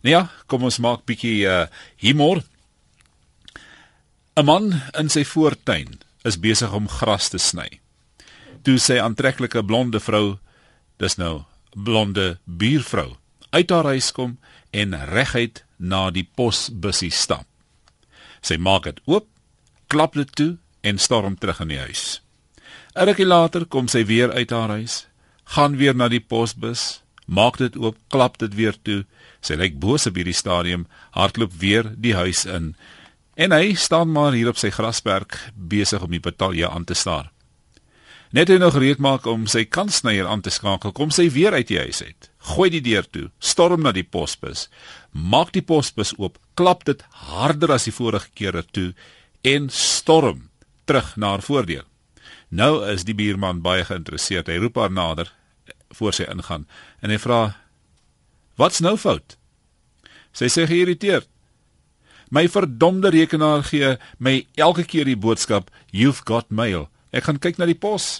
Nou ja, kom ons maak bietjie uh humor. 'n Man in sy voortuin is besig om gras te sny. Toe sy aantreklike blonde vrou, dis nou blonde buurvrou, uit haar huis kom en reguit na die posbussie stap. Sy maak dit oop, klap dit toe en storm terug in die huis. 'n Rukkie later kom sy weer uit haar huis, gaan weer na die posbus, maak dit oop, klap dit weer toe. Sy lyk boos op hierdie stadium, hardloop weer die huis in. En hy staan maar hier op sy grasperk besig om die betalje aan te staar. Net hy nog gereed maak om sy kansnyer aan te skakel, kom sy weer uit die huis uit. Gooi die deur toe, storm na die posbus, maak die posbus oop, klap dit harder as die vorige kere toe en storm terug na haar voordeur. Nou is die buurman baie geïnteresseerd. Hy roep haar nader voor sy ingaan en hy vra: "Wat's nou fout?" Sy sê geïrriteerd: "My verdomde rekenaar gee my elke keer die boodskap: You've got mail." Ek gaan kyk na die pos